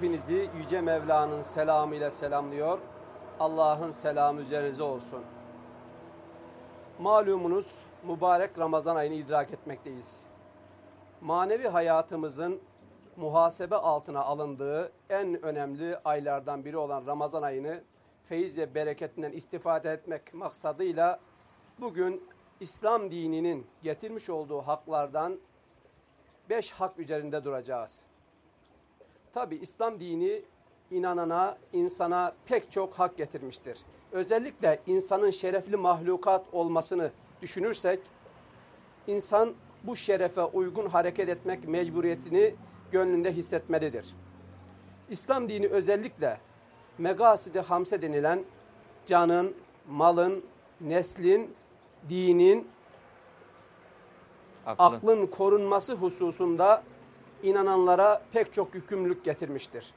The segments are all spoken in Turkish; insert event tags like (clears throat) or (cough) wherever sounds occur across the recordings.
Hepinizi Yüce Mevla'nın selamı ile selamlıyor. Allah'ın selamı üzerinize olsun. Malumunuz mübarek Ramazan ayını idrak etmekteyiz. Manevi hayatımızın muhasebe altına alındığı en önemli aylardan biri olan Ramazan ayını feyiz ve bereketinden istifade etmek maksadıyla bugün İslam dininin getirmiş olduğu haklardan beş hak üzerinde duracağız. Tabi İslam dini inanana, insana pek çok hak getirmiştir. Özellikle insanın şerefli mahlukat olmasını düşünürsek, insan bu şerefe uygun hareket etmek mecburiyetini gönlünde hissetmelidir. İslam dini özellikle megasidi hamse denilen canın, malın, neslin, dinin, Aklı. aklın korunması hususunda inananlara pek çok yükümlülük getirmiştir.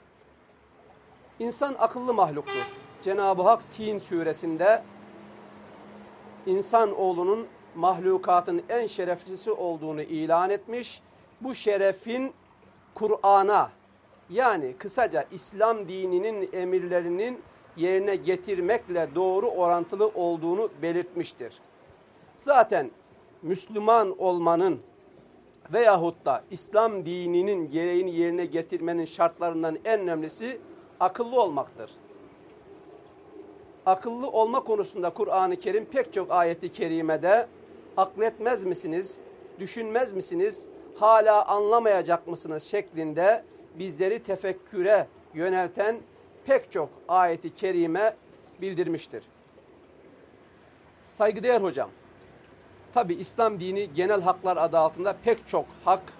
İnsan akıllı mahluktur. Cenab-ı Hak Tin suresinde insan oğlunun mahlukatın en şereflisi olduğunu ilan etmiş. Bu şerefin Kur'an'a yani kısaca İslam dininin emirlerinin yerine getirmekle doğru orantılı olduğunu belirtmiştir. Zaten Müslüman olmanın veyahut da İslam dininin gereğini yerine getirmenin şartlarından en önemlisi akıllı olmaktır. Akıllı olma konusunda Kur'an-ı Kerim pek çok ayeti kerimede akletmez misiniz, düşünmez misiniz, hala anlamayacak mısınız şeklinde bizleri tefekküre yönelten pek çok ayeti kerime bildirmiştir. Saygıdeğer hocam, Tabi İslam dini genel haklar adı altında pek çok hak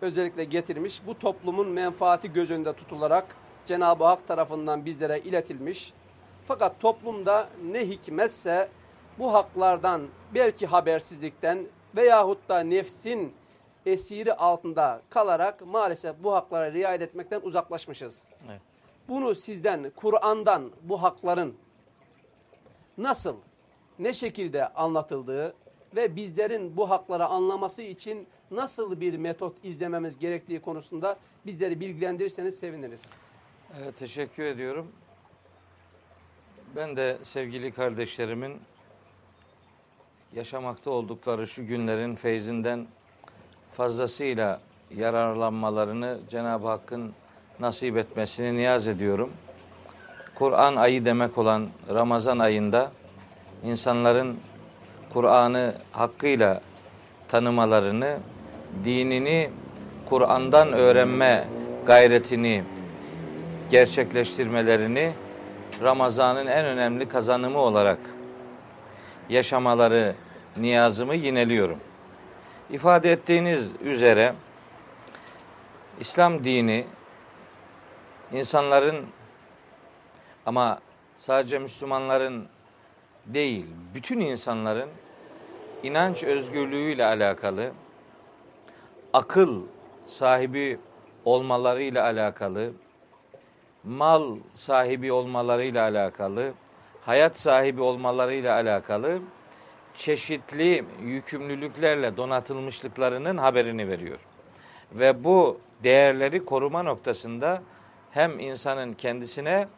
özellikle getirmiş. Bu toplumun menfaati göz önünde tutularak Cenab-ı Hak tarafından bizlere iletilmiş. Fakat toplumda ne hikmetse bu haklardan belki habersizlikten veyahut da nefsin esiri altında kalarak maalesef bu haklara riayet etmekten uzaklaşmışız. Evet. Bunu sizden, Kur'an'dan bu hakların nasıl, ne şekilde anlatıldığı ve bizlerin bu hakları anlaması için nasıl bir metot izlememiz gerektiği konusunda bizleri bilgilendirirseniz seviniriz. Evet, teşekkür ediyorum. Ben de sevgili kardeşlerimin yaşamakta oldukları şu günlerin feyzinden fazlasıyla yararlanmalarını Cenab-ı Hakk'ın nasip etmesini niyaz ediyorum. Kur'an ayı demek olan Ramazan ayında insanların Kur'an'ı hakkıyla tanımalarını, dinini Kur'an'dan öğrenme gayretini gerçekleştirmelerini Ramazan'ın en önemli kazanımı olarak yaşamaları niyazımı yineliyorum. İfade ettiğiniz üzere İslam dini insanların ama sadece Müslümanların değil, bütün insanların inanç özgürlüğüyle alakalı, akıl sahibi olmalarıyla alakalı, mal sahibi olmalarıyla alakalı, hayat sahibi olmalarıyla alakalı çeşitli yükümlülüklerle donatılmışlıklarının haberini veriyor. Ve bu değerleri koruma noktasında hem insanın kendisine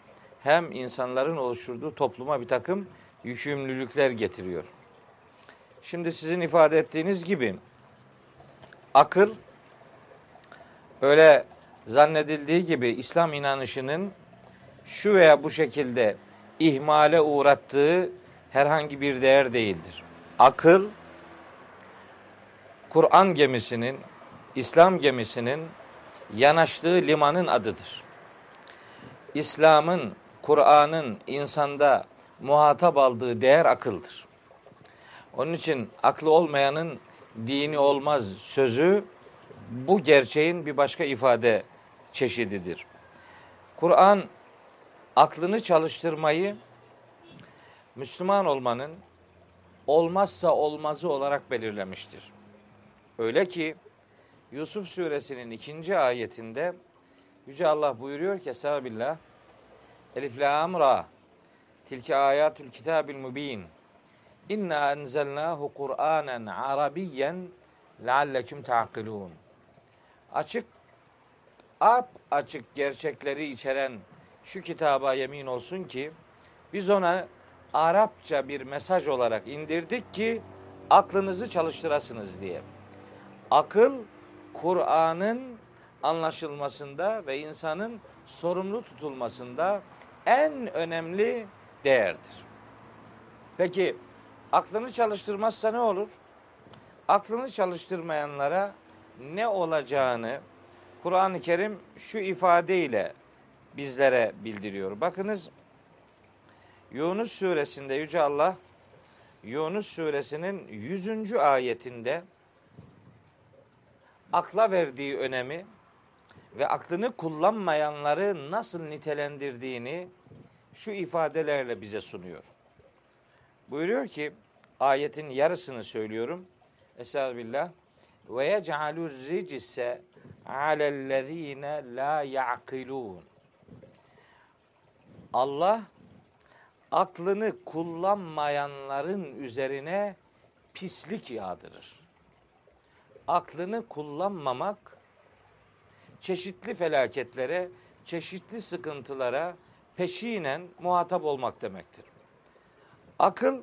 hem insanların oluşturduğu topluma bir takım yükümlülükler getiriyor. Şimdi sizin ifade ettiğiniz gibi akıl öyle zannedildiği gibi İslam inanışının şu veya bu şekilde ihmale uğrattığı herhangi bir değer değildir. Akıl Kur'an gemisinin, İslam gemisinin yanaştığı limanın adıdır. İslam'ın, Kur'an'ın insanda muhatap aldığı değer akıldır. Onun için aklı olmayanın dini olmaz sözü bu gerçeğin bir başka ifade çeşididir. Kur'an aklını çalıştırmayı Müslüman olmanın olmazsa olmazı olarak belirlemiştir. Öyle ki Yusuf suresinin ikinci ayetinde Yüce Allah buyuruyor ki Estağfirullah Elif la ra Tilke ayatul kitabil mubin. İnna enzelnahu Kur'anen Arabiyyen leallekum ta'kilun. açık ap açık gerçekleri içeren şu kitaba yemin olsun ki biz ona Arapça bir mesaj olarak indirdik ki aklınızı çalıştırasınız diye. Akıl Kur'an'ın anlaşılmasında ve insanın sorumlu tutulmasında en önemli değerdir. Peki aklını çalıştırmazsa ne olur? Aklını çalıştırmayanlara ne olacağını Kur'an-ı Kerim şu ifadeyle bizlere bildiriyor. Bakınız Yunus suresinde Yüce Allah Yunus suresinin 100. ayetinde akla verdiği önemi ve aklını kullanmayanları nasıl nitelendirdiğini şu ifadelerle bize sunuyor. Buyuruyor ki ayetin yarısını söylüyorum. Estağfirullah. Ve yec'alur ricse alellezine la ya'kilun. Allah aklını kullanmayanların üzerine pislik yağdırır. Aklını kullanmamak çeşitli felaketlere, çeşitli sıkıntılara peşinen muhatap olmak demektir. Akıl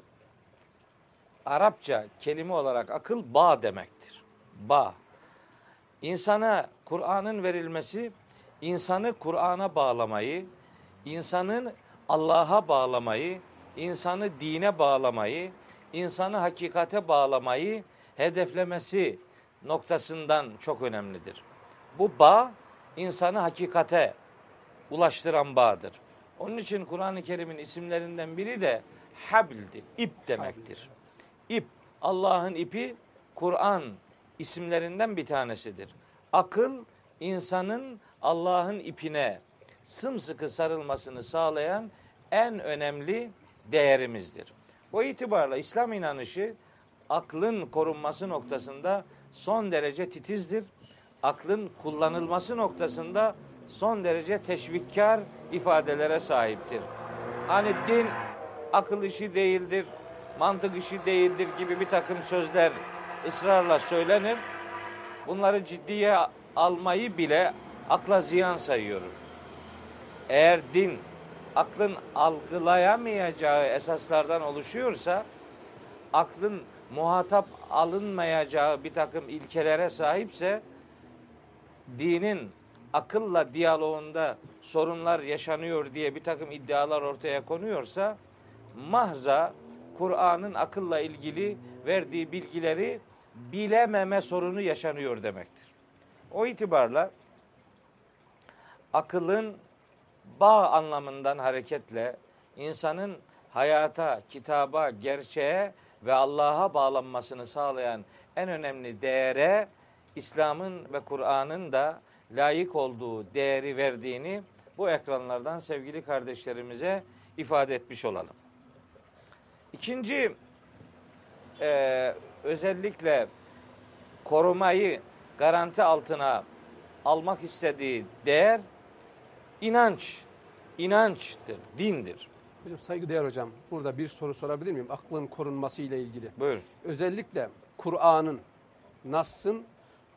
Arapça kelime olarak akıl bağ demektir. Bağ. İnsana Kur'an'ın verilmesi insanı Kur'an'a bağlamayı, insanın Allah'a bağlamayı, insanı dine bağlamayı, insanı hakikate bağlamayı hedeflemesi noktasından çok önemlidir. Bu bağ insanı hakikate ulaştıran bağdır. Onun için Kur'an-ı Kerim'in isimlerinden biri de habldir, ip demektir. İp, Allah'ın ipi Kur'an isimlerinden bir tanesidir. Akıl insanın Allah'ın ipine sımsıkı sarılmasını sağlayan en önemli değerimizdir. O itibarla İslam inanışı aklın korunması noktasında son derece titizdir. Aklın kullanılması noktasında son derece teşvikkar ifadelere sahiptir. Hani din akıl işi değildir, mantık işi değildir gibi bir takım sözler ısrarla söylenir. Bunları ciddiye almayı bile akla ziyan sayıyorum. Eğer din aklın algılayamayacağı esaslardan oluşuyorsa aklın muhatap alınmayacağı bir takım ilkelere sahipse dinin akılla diyaloğunda sorunlar yaşanıyor diye bir takım iddialar ortaya konuyorsa mahza Kur'an'ın akılla ilgili verdiği bilgileri bilememe sorunu yaşanıyor demektir. O itibarla akılın bağ anlamından hareketle insanın hayata, kitaba, gerçeğe ve Allah'a bağlanmasını sağlayan en önemli değere İslam'ın ve Kur'an'ın da layık olduğu değeri verdiğini bu ekranlardan sevgili kardeşlerimize ifade etmiş olalım. İkinci e, özellikle korumayı garanti altına almak istediği değer inanç, inançtır, dindir. Hocam saygıdeğer hocam burada bir soru sorabilir miyim? Aklın korunması ile ilgili. Buyurun. Özellikle Kur'an'ın, Nas'ın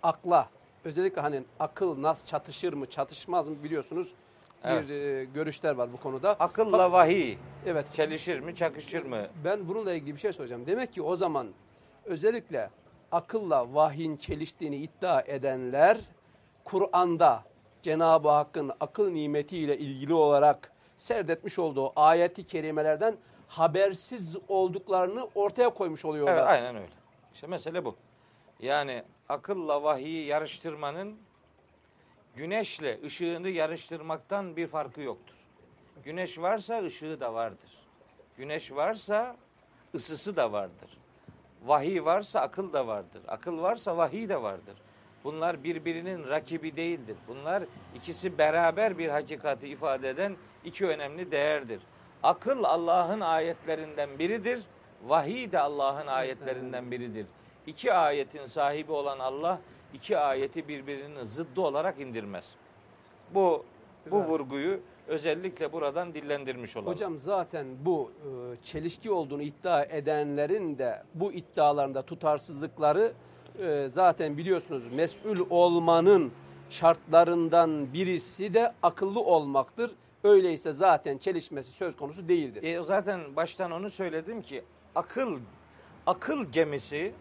akla, özellikle hani akıl, Nas çatışır mı, çatışmaz mı biliyorsunuz. Evet. Bir e, görüşler var bu konuda. Akılla vahiy Evet. çelişir mi, çakışır mı? Ben bununla ilgili bir şey soracağım. Demek ki o zaman özellikle akılla vahyin çeliştiğini iddia edenler Kur'an'da Cenab-ı Hakk'ın akıl nimetiyle ilgili olarak serdetmiş olduğu ayeti kerimelerden habersiz olduklarını ortaya koymuş oluyorlar. Evet, aynen öyle. İşte mesele bu. Yani akılla vahiyi yarıştırmanın güneşle ışığını yarıştırmaktan bir farkı yoktur. Güneş varsa ışığı da vardır. Güneş varsa ısısı da vardır. Vahiy varsa akıl da vardır. Akıl varsa vahiy de vardır. Bunlar birbirinin rakibi değildir. Bunlar ikisi beraber bir hakikati ifade eden iki önemli değerdir. Akıl Allah'ın ayetlerinden biridir. Vahiy de Allah'ın ayetlerinden biridir. İki ayetin sahibi olan Allah iki ayeti birbirinin zıddı olarak indirmez. Bu bu Evet. vurguyu özellikle buradan dillendirmiş olalım. Hocam zaten bu e, çelişki olduğunu iddia edenlerin de bu iddialarında tutarsızlıkları e, zaten biliyorsunuz mesul olmanın şartlarından birisi de akıllı olmaktır. Öyleyse zaten çelişmesi söz konusu değildir. E, zaten baştan onu söyledim ki akıl akıl gemisi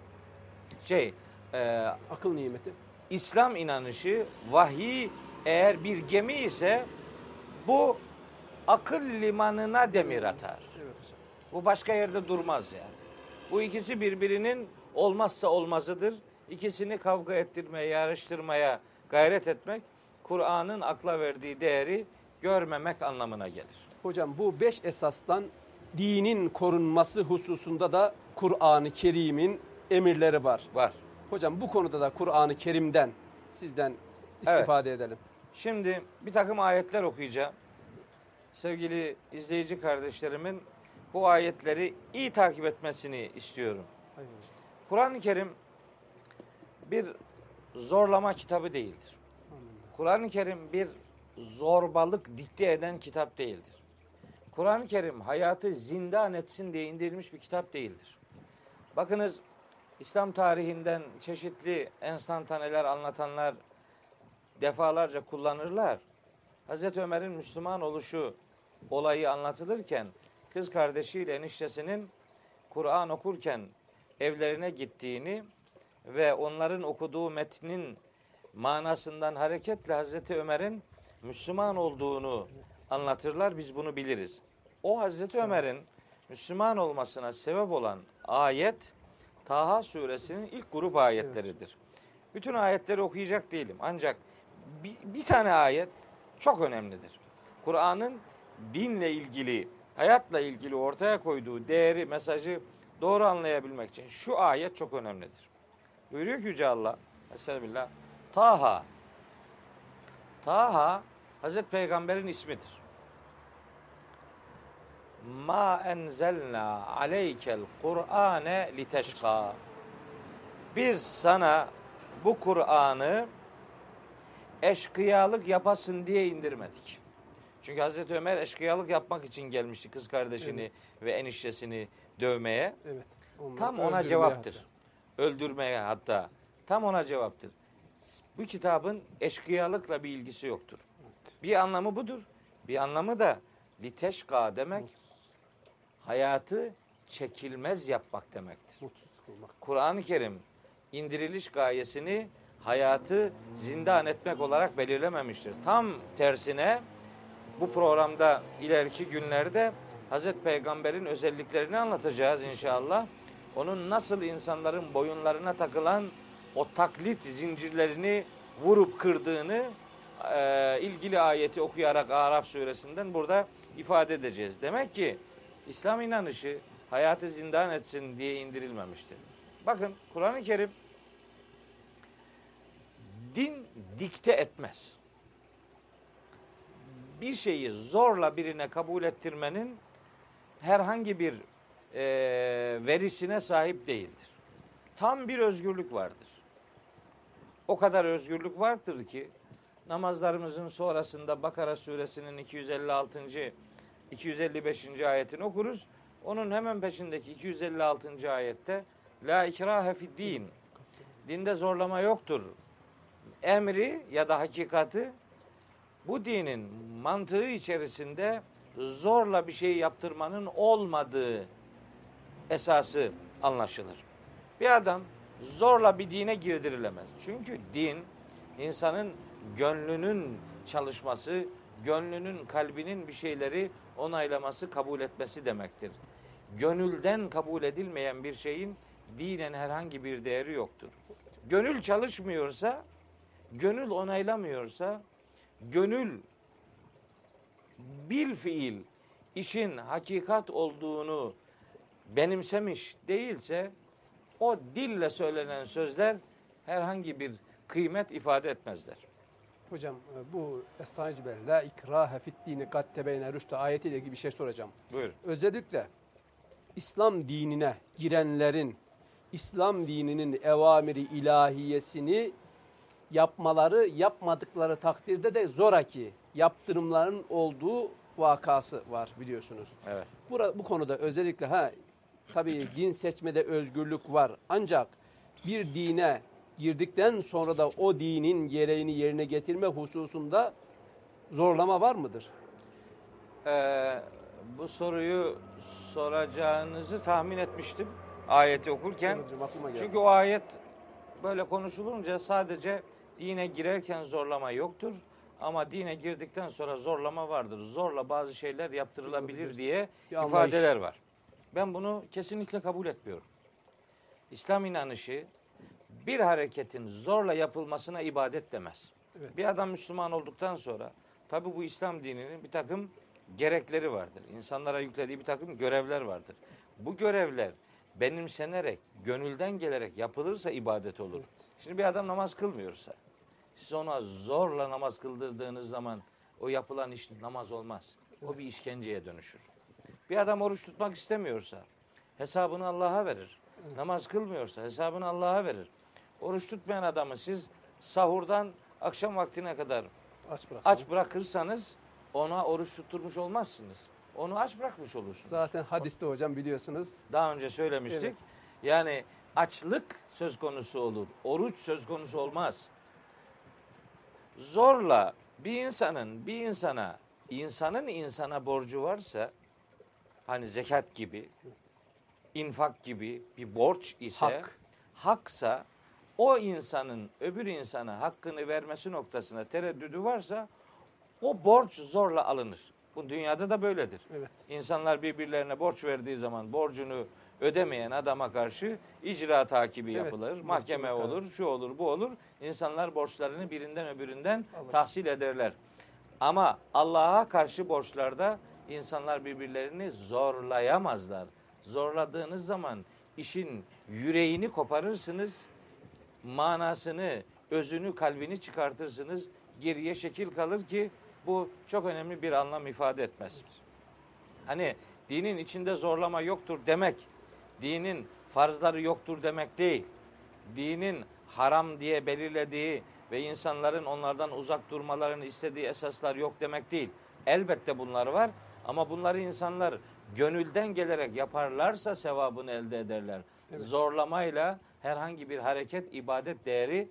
şey e, Akıl nimeti. İslam inanışı vahiy eğer bir gemi ise bu akıl limanına demir atar. Evet hocam. Bu başka yerde durmaz yani. Bu ikisi birbirinin olmazsa olmazıdır. İkisini kavga ettirmeye, yarıştırmaya gayret etmek Kur'an'ın akla verdiği değeri görmemek anlamına gelir. Hocam bu beş esastan dinin korunması hususunda da Kur'an-ı Kerim'in emirleri var. Var. Hocam bu konuda da Kur'an-ı Kerim'den sizden istifade edelim. Şimdi bir takım ayetler okuyacağım. Sevgili izleyici kardeşlerimin bu ayetleri iyi takip etmesini istiyorum. Kur'an-ı Kerim bir zorlama kitabı değildir. Kur'an-ı Kerim bir zorbalık dikte eden kitap değildir. Kur'an-ı Kerim hayatı zindan etsin diye indirilmiş bir kitap değildir. Bakınız İslam tarihinden çeşitli enstantaneler anlatanlar defalarca kullanırlar. Hazreti Ömer'in Müslüman oluşu olayı anlatılırken kız kardeşiyle eniştesinin Kur'an okurken evlerine gittiğini ve onların okuduğu metnin manasından hareketle Hazreti Ömer'in Müslüman olduğunu anlatırlar. Biz bunu biliriz. O Hazreti Ömer'in Müslüman olmasına sebep olan ayet Taha suresinin ilk grup ayetleridir. Bütün ayetleri okuyacak değilim. Ancak bir, bir tane ayet çok önemlidir. Kur'an'ın dinle ilgili, hayatla ilgili ortaya koyduğu değeri, mesajı doğru anlayabilmek için şu ayet çok önemlidir. Buyuruyor ki Yüce Allah, Estağfirullah, Taha. Taha, Hazreti Peygamber'in ismidir. Ma enzelna aleykel Kur'ane liteşka. Biz sana bu Kur'an'ı eşkıyalık yapasın diye indirmedik. Çünkü Hazreti Ömer eşkıyalık yapmak için gelmişti kız kardeşini Evet. ve eniştesini dövmeye. Evet. Onları Tam ona cevaptır. hatta. Öldürmeye hatta. Tam ona cevaptır. Bu kitabın eşkıyalıkla bir ilgisi yoktur. Bir anlamı budur. Bir anlamı da liteşka demek hayatı çekilmez yapmak demektir. Kur'an-ı Kerim indiriliş gayesini hayatı zindan etmek olarak belirlememiştir. Tam tersine bu programda ileriki günlerde Hazreti Peygamber'in özelliklerini anlatacağız inşallah. Onun nasıl insanların boyunlarına takılan o taklit zincirlerini vurup kırdığını e, ilgili ayeti okuyarak Araf suresinden burada ifade edeceğiz. Demek ki İslam inanışı hayatı zindan etsin diye indirilmemiştir. Bakın Kur'an-ı Kerim din dikte etmez. Bir şeyi zorla birine kabul ettirmenin herhangi bir e, verisine sahip değildir. Tam bir özgürlük vardır. O kadar özgürlük vardır ki namazlarımızın sonrasında Bakara suresinin 256. 255. ayetini okuruz. Onun hemen peşindeki 256. ayette La ikrahe fid din. Dinde zorlama yoktur. Emri ya da hakikati bu dinin mantığı içerisinde zorla bir şey yaptırmanın olmadığı esası anlaşılır. Bir adam zorla bir dine girdirilemez. Çünkü din insanın gönlünün çalışması, gönlünün, kalbinin bir şeyleri onaylaması, kabul etmesi demektir. Gönülden kabul edilmeyen bir şeyin dinen herhangi bir değeri yoktur. Gönül çalışmıyorsa, gönül onaylamıyorsa, gönül bil fiil işin hakikat olduğunu benimsemiş değilse o dille söylenen sözler herhangi bir kıymet ifade etmezler. Hocam e, bu Estağfirullah la ikrahe fit dini kad tebeyne rüştü ayetiyle ilgili bir şey soracağım. Buyur. Özellikle İslam dinine girenlerin İslam dininin evamiri ilahiyesini yapmaları, yapmadıkları takdirde de zoraki yaptırımların olduğu vakası var biliyorsunuz. Evet. Bura, bu konuda özellikle ha tabii din seçmede özgürlük var. Ancak bir dine girdikten sonra da o dinin gereğini yerine getirme hususunda zorlama var mıdır? Ee, bu soruyu soracağınızı tahmin etmiştim ayeti okurken. Hocam. Çünkü o ayet böyle konuşulunca sadece dine girerken zorlama yoktur. Ama dine girdikten sonra zorlama vardır. Zorla bazı şeyler yaptırılabilir diye ifadeler var. Ben bunu kesinlikle kabul etmiyorum. İslam inanışı bir hareketin zorla yapılmasına ibadet demez. Evet. Bir adam Müslüman olduktan sonra tabi bu İslam dininin bir takım gerekleri vardır. İnsanlara yüklediği bir takım görevler vardır. Bu görevler benimsenerek, gönülden gelerek yapılırsa ibadet olur. Şimdi bir adam namaz kılmıyorsa, siz ona zorla namaz kıldırdığınız zaman o yapılan iş namaz olmaz. O bir işkenceye dönüşür. Bir adam oruç tutmak istemiyorsa hesabını Allah'a verir. Namaz kılmıyorsa hesabını Allah'a verir. Oruç tutmayan adamı siz sahurdan akşam vaktine kadar Aç aç bırakırsanız ona oruç tutturmuş olmazsınız. Onu aç bırakmış olursunuz. Zaten hadiste hocam biliyorsunuz. Daha önce söylemiştik. Evet. Yani açlık söz konusu olur. Oruç söz konusu olmaz. Zorla bir insanın bir insana insanın insana borcu varsa hani zekat gibi infak gibi bir borç ise Hak. haksa o insanın öbür insana hakkını vermesi noktasına tereddüdü varsa o borç zorla alınır. Bu dünyada da böyledir. Evet. İnsanlar birbirlerine borç verdiği zaman borcunu ödemeyen adama karşı icra takibi Evet, yapılır. mahkeme Mahkeme olur, şu olur, bu olur. İnsanlar borçlarını birinden öbüründen Alır. tahsil ederler. Ama Allah'a karşı borçlarda insanlar birbirlerini zorlayamazlar. Zorladığınız zaman işin yüreğini koparırsınız, manasını, özünü, kalbini çıkartırsınız. Geriye şekil kalır ki bu çok önemli bir anlam ifade etmez. Hani dinin içinde zorlama yoktur demek, dinin farzları yoktur demek değil. Dinin haram diye belirlediği ve insanların onlardan uzak durmalarını istediği esaslar yok demek değil. Elbette bunlar var ama bunları insanlar gönülden gelerek yaparlarsa sevabını elde ederler. Evet. Zorlamayla herhangi bir hareket ibadet değeri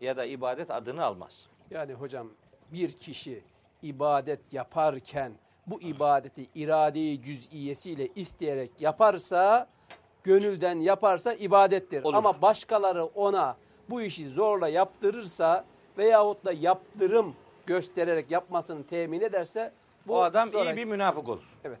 ya da ibadet adını almaz. Yani hocam bir kişi ibadet yaparken bu ibadeti iradeyi cüz'iyesiyle isteyerek yaparsa, gönülden yaparsa ibadettir. Olur. Ama başkaları ona bu işi zorla yaptırırsa veyahut da yaptırım göstererek yapmasını temin ederse bu Bu adam sonra- iyi bir münafık olur. Evet.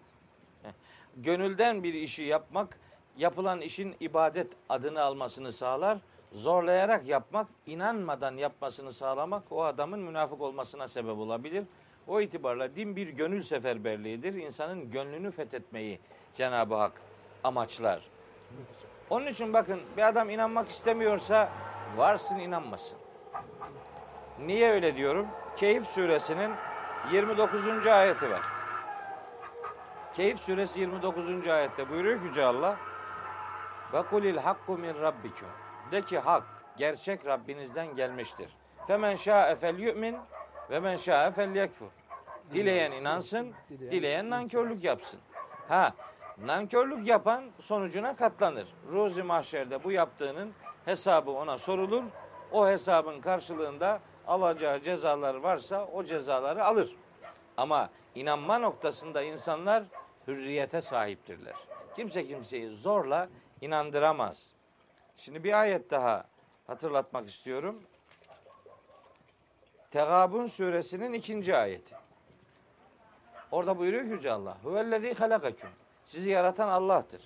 Gönülden bir işi yapmak yapılan işin ibadet adını almasını sağlar. Zorlayarak yapmak, inanmadan yapmasını sağlamak o adamın münafık olmasına sebep olabilir. O itibarla din bir gönül seferberliğidir. İnsanın gönlünü fethetmeyi Cenab-ı Hak amaçlar. Onun için bakın bir adam inanmak istemiyorsa varsın inanmasın. Niye öyle diyorum? Keyif suresinin 29. ayeti var. Keyif suresi 29. ayette buyuruyor Yüce Allah ve kulil hakku min rabbikum de ki hak gerçek Rabbinizden gelmiştir. Femen şa'e fel yu'min ve men şa'e fel yekfur. Dileyen inansın, dileyen nankörlük yapsın. Ha, nankörlük yapan sonucuna katlanır. Ruzi mahşerde bu yaptığının hesabı ona sorulur. O hesabın karşılığında alacağı cezalar varsa o cezaları alır. Ama inanma noktasında insanlar hürriyete sahiptirler. Kimse kimseyi zorla inandıramaz. Şimdi bir ayet daha hatırlatmak istiyorum. Tegabun suresinin ikinci ayeti. Orada buyuruyor ki Yüce Allah. Huvellezî halakaküm. Sizi yaratan Allah'tır.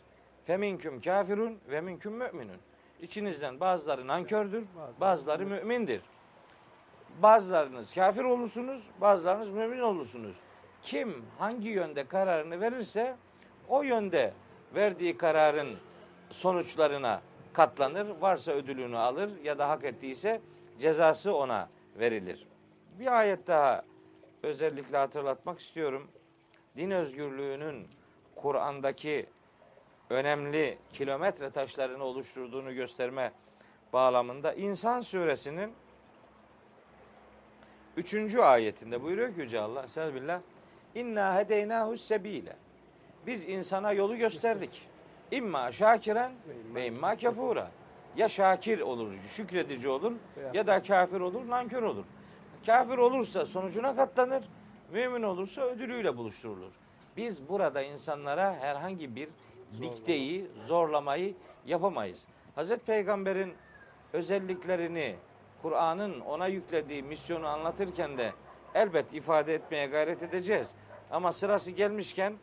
Feminküm kafirun ve minküm müminun. İçinizden bazıları nankördür, bazıları mümindir. Bazılarınız kafir olursunuz, bazılarınız mümin olursunuz. Kim hangi yönde kararını verirse o yönde verdiği kararın sonuçlarına katlanır. Varsa ödülünü alır ya da hak ettiyse cezası ona verilir. Bir ayet daha özellikle hatırlatmak istiyorum. Din özgürlüğünün Kur'an'daki önemli kilometre taşlarını oluşturduğunu gösterme bağlamında İnsan suresinin Üçüncü ayetinde buyuruyor ki Yüce Allah Estağfirullah. İnna hedeynahu sebile. Biz insana yolu gösterdik. İmma şakiren ve imma kefura. ya şakir olur, şükredici olur ya da kafir olur, nankör olur. Kafir olursa sonucuna katlanır, mümin olursa ödülüyle buluşturulur. Biz burada insanlara herhangi bir dikteyi, zorlamayı yapamayız. Hazreti Peygamber'in özelliklerini, Kur'an'ın ona yüklediği misyonu anlatırken de elbet ifade etmeye gayret edeceğiz. Ama sırası gelmişken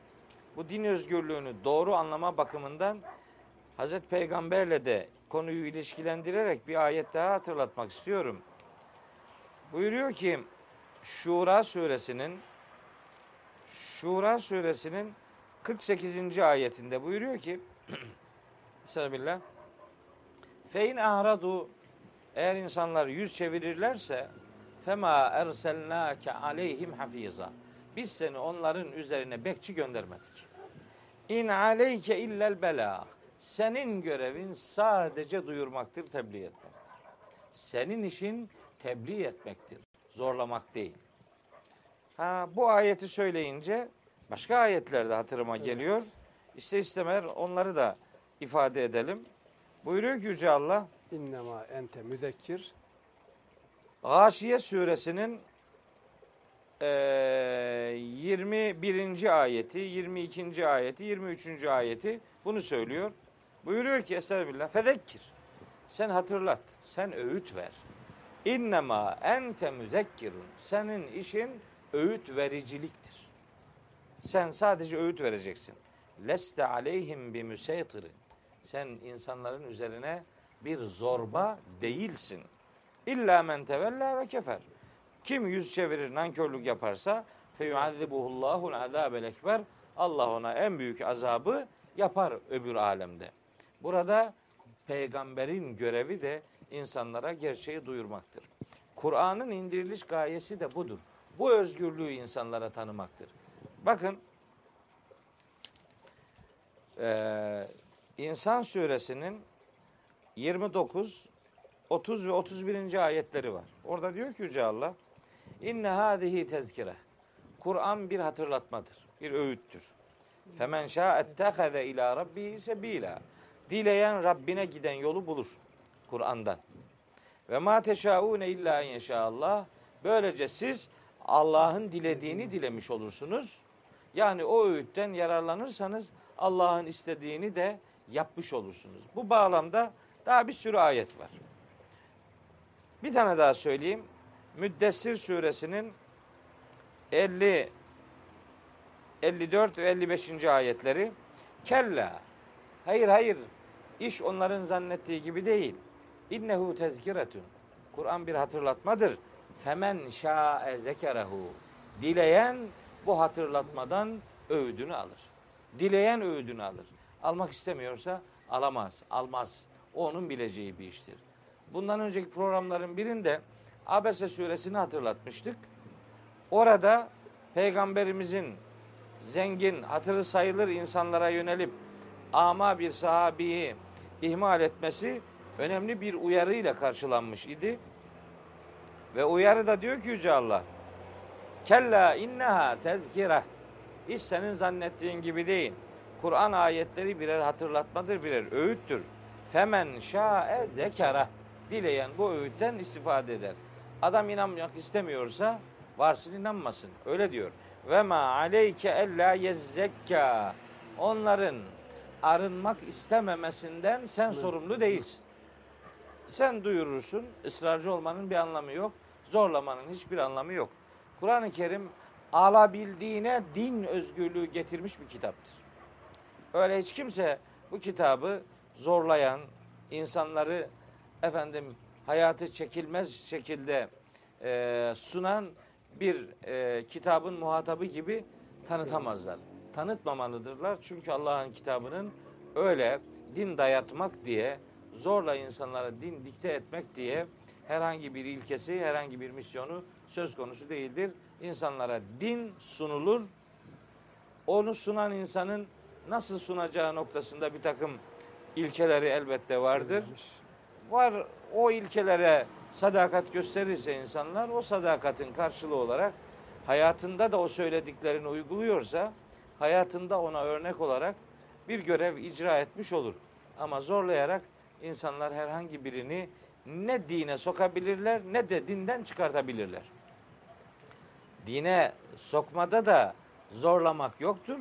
bu din özgürlüğünü doğru anlama bakımından Hazreti Peygamberle de konuyu ilişkilendirerek bir ayet daha hatırlatmak istiyorum. Buyuruyor ki Şura suresinin Şura suresinin 48. ayetinde buyuruyor ki (clears throat) Estağfirullah. Fein ahradu eğer insanlar yüz çevirirlerse fema erselnake aleyhim hafiza. Biz seni onların üzerine bekçi göndermedik. İn aleyke illel bela. Senin görevin sadece duyurmaktır, tebliğ etmek. Senin işin tebliğ etmektir. Zorlamak değil. Ha, bu ayeti söyleyince başka ayetler de hatırıma geliyor. İşte istemer onları da ifade edelim. Buyuruyor ki Yüce Allah İnnemâ ente müzekkir. Gâşiye suresinin eee 21. ayeti, 22. ayeti, 23. ayeti bunu söylüyor. Buyuruyor ki Estağfirullah. Fezekkir. Sen hatırlat. Sen öğüt ver. İnnemâ ente müzekkirun. Senin işin öğüt vericiliktir. Sen sadece öğüt vereceksin. Leste aleyhim bi müseytirin. Sen insanların üzerine bir zorba değilsin. İlla men tevella ve kefer. Kim yüz çevirir, nankörlük yaparsa feyuazzibuhullahul azabel ekber. Allah ona en büyük azabı yapar öbür alemde. Burada peygamberin görevi de insanlara gerçeği duyurmaktır. Kur'an'ın indiriliş gayesi de budur. Bu özgürlüğü insanlara tanımaktır. Bakın eee İnsan suresinin 29, 30 ve 31. ayetleri var. Orada diyor ki Yüce Allah İnne hâzihi tezkire. Kur'an bir hatırlatmadır, bir öğüttür. Femen şâ'ettehaze ilâ rabbihi sebîlâ. Dileyen Rabbine giden yolu bulur Kur'an'dan. Ve ma teşaûne illâ inşaallah. Böylece siz Allah'ın dilediğini dilemiş olursunuz. Yani o öğütten yararlanırsanız Allah'ın istediğini de yapmış olursunuz. Bu bağlamda daha bir sürü ayet var. Bir tane daha söyleyeyim. Müddessir suresinin 50 54 ve 55. ayetleri kella hayır hayır iş onların zannettiği gibi değil. İnnehu tezkiretun. Kur'an bir hatırlatmadır. Femen şa'e zekerehu. Dileyen bu hatırlatmadan öğüdünü alır. Dileyen öğüdünü alır. Almak istemiyorsa alamaz, almaz. O onun bileceği bir iştir. Bundan önceki programların birinde Abese suresini hatırlatmıştık. Orada peygamberimizin zengin, hatırı sayılır insanlara yönelip ama bir sahabiyi ihmal etmesi önemli bir uyarıyla karşılanmış idi. Ve uyarı da diyor ki Yüce Allah Kella inneha tezkire İş senin zannettiğin gibi değil. Kur'an ayetleri birer hatırlatmadır, birer öğüttür. Femen şa'e zekara. Dileyen bu öğütten istifade eder. Adam inanmak istemiyorsa varsın inanmasın. Öyle diyor. Ve ma aleyke ella yezzekka. Onların arınmak istememesinden sen sorumlu değilsin. Sen duyurursun. ısrarcı olmanın bir anlamı yok. Zorlamanın hiçbir anlamı yok. Kur'an-ı Kerim alabildiğine din özgürlüğü getirmiş bir kitaptır. Öyle hiç kimse bu kitabı zorlayan, insanları efendim hayatı çekilmez şekilde e, sunan bir e, kitabın muhatabı gibi tanıtamazlar. Tanıtmamalıdırlar. Çünkü Allah'ın kitabının öyle din dayatmak diye, zorla insanlara din dikte etmek diye herhangi bir ilkesi, herhangi bir misyonu söz konusu değildir. İnsanlara din sunulur. Onu sunan insanın nasıl sunacağı noktasında bir takım ilkeleri elbette vardır. Var o ilkelere sadakat gösterirse insanlar o sadakatin karşılığı olarak hayatında da o söylediklerini uyguluyorsa hayatında ona örnek olarak bir görev icra etmiş olur. Ama zorlayarak insanlar herhangi birini ne dine sokabilirler ne de dinden çıkartabilirler. Dine sokmada da zorlamak yoktur.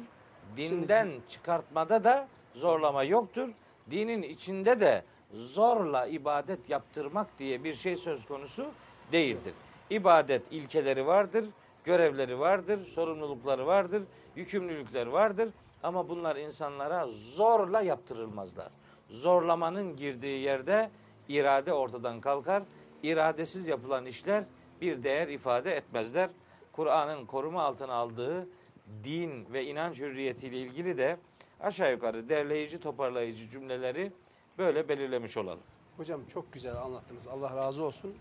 Dinden çıkartmada da zorlama yoktur. Dinin içinde de zorla ibadet yaptırmak diye bir şey söz konusu değildir. İbadet ilkeleri vardır, görevleri vardır, sorumlulukları vardır, yükümlülükleri vardır ama bunlar insanlara zorla yaptırılmazlar. Zorlamanın girdiği yerde irade ortadan kalkar. İradesiz yapılan işler bir değer ifade etmezler. Kur'an'ın koruma altına aldığı din ve inanç hürriyetiyle ilgili de aşağı yukarı derleyici toparlayıcı cümleleri böyle belirlemiş olalım. Hocam çok güzel anlattınız. Allah razı olsun.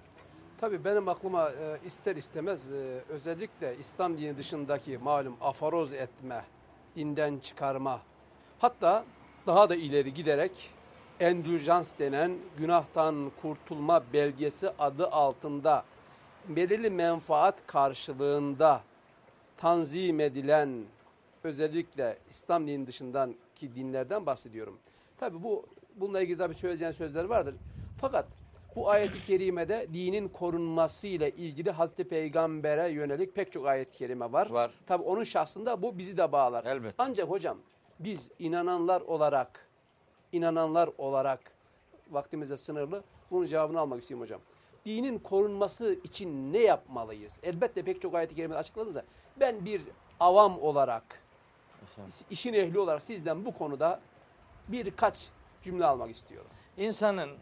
Tabii benim aklıma e, ister istemez e, özellikle İslam dini dışındaki malum afaroz etme, dinden çıkarma, hatta daha da ileri giderek endüljans denen günahtan kurtulma belgesi adı altında belirli menfaat karşılığında tanzim edilen özellikle İslam dini dışından ki dinlerden bahsediyorum. Tabi bu bununla ilgili tabi söyleyeceğin sözler vardır. Fakat bu ayet-i kerimede dinin korunması ile ilgili Hazreti Peygamber'e yönelik pek çok ayet-i kerime var. Var. Tabi onun şahsında bu bizi de bağlar. Elbette. Ancak hocam biz inananlar olarak inananlar olarak vaktimizde sınırlı bunun cevabını almak istiyorum hocam. Dinin korunması için ne yapmalıyız? Elbette pek çok ayet-i kerimede açıkladınız da ben bir avam olarak işin ehli olarak sizden bu konuda birkaç cümle almak istiyorum. İnsanın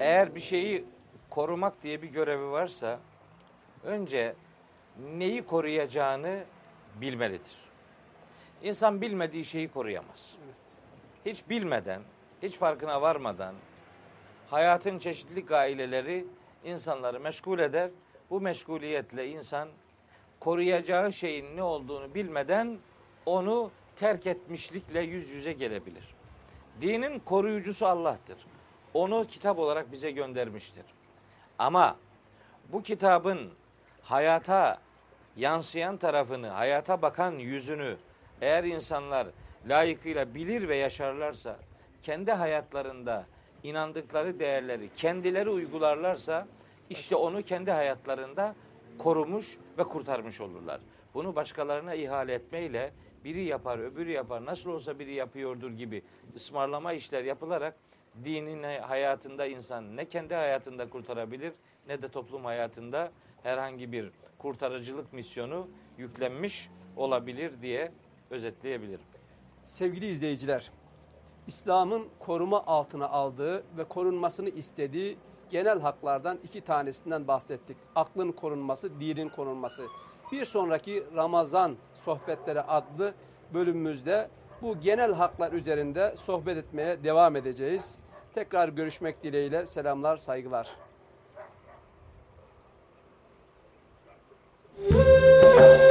eğer bir şeyi korumak diye bir görevi varsa önce neyi koruyacağını bilmelidir. İnsan bilmediği şeyi koruyamaz. Hiç bilmeden, hiç farkına varmadan hayatın çeşitli gaileleri insanları meşgul eder. Bu meşguliyetle insan koruyacağı şeyin ne olduğunu bilmeden onu terk etmişlikle yüz yüze gelebilir. Dinin koruyucusu Allah'tır. Onu kitap olarak bize göndermiştir. Ama bu kitabın hayata yansıyan tarafını, hayata bakan yüzünü eğer insanlar layıkıyla bilir ve yaşarlarsa, kendi hayatlarında inandıkları değerleri kendileri uygularlarsa işte onu kendi hayatlarında korumuş ve kurtarmış olurlar. Bunu başkalarına ihale etmeyle biri yapar, öbürü yapar, nasıl olsa biri yapıyordur gibi ısmarlama işler yapılarak dinin hayatında insan ne kendi hayatında kurtarabilir ne de toplum hayatında herhangi bir kurtarıcılık misyonu yüklenmiş olabilir diye özetleyebilirim. Sevgili izleyiciler, İslam'ın koruma altına aldığı ve korunmasını istediği genel haklardan iki tanesinden bahsettik. Aklın korunması, dinin korunması. Bir sonraki Ramazan sohbetleri adlı bölümümüzde bu genel haklar üzerinde sohbet etmeye devam edeceğiz. Tekrar görüşmek dileğiyle selamlar, saygılar. Müzik (laughs)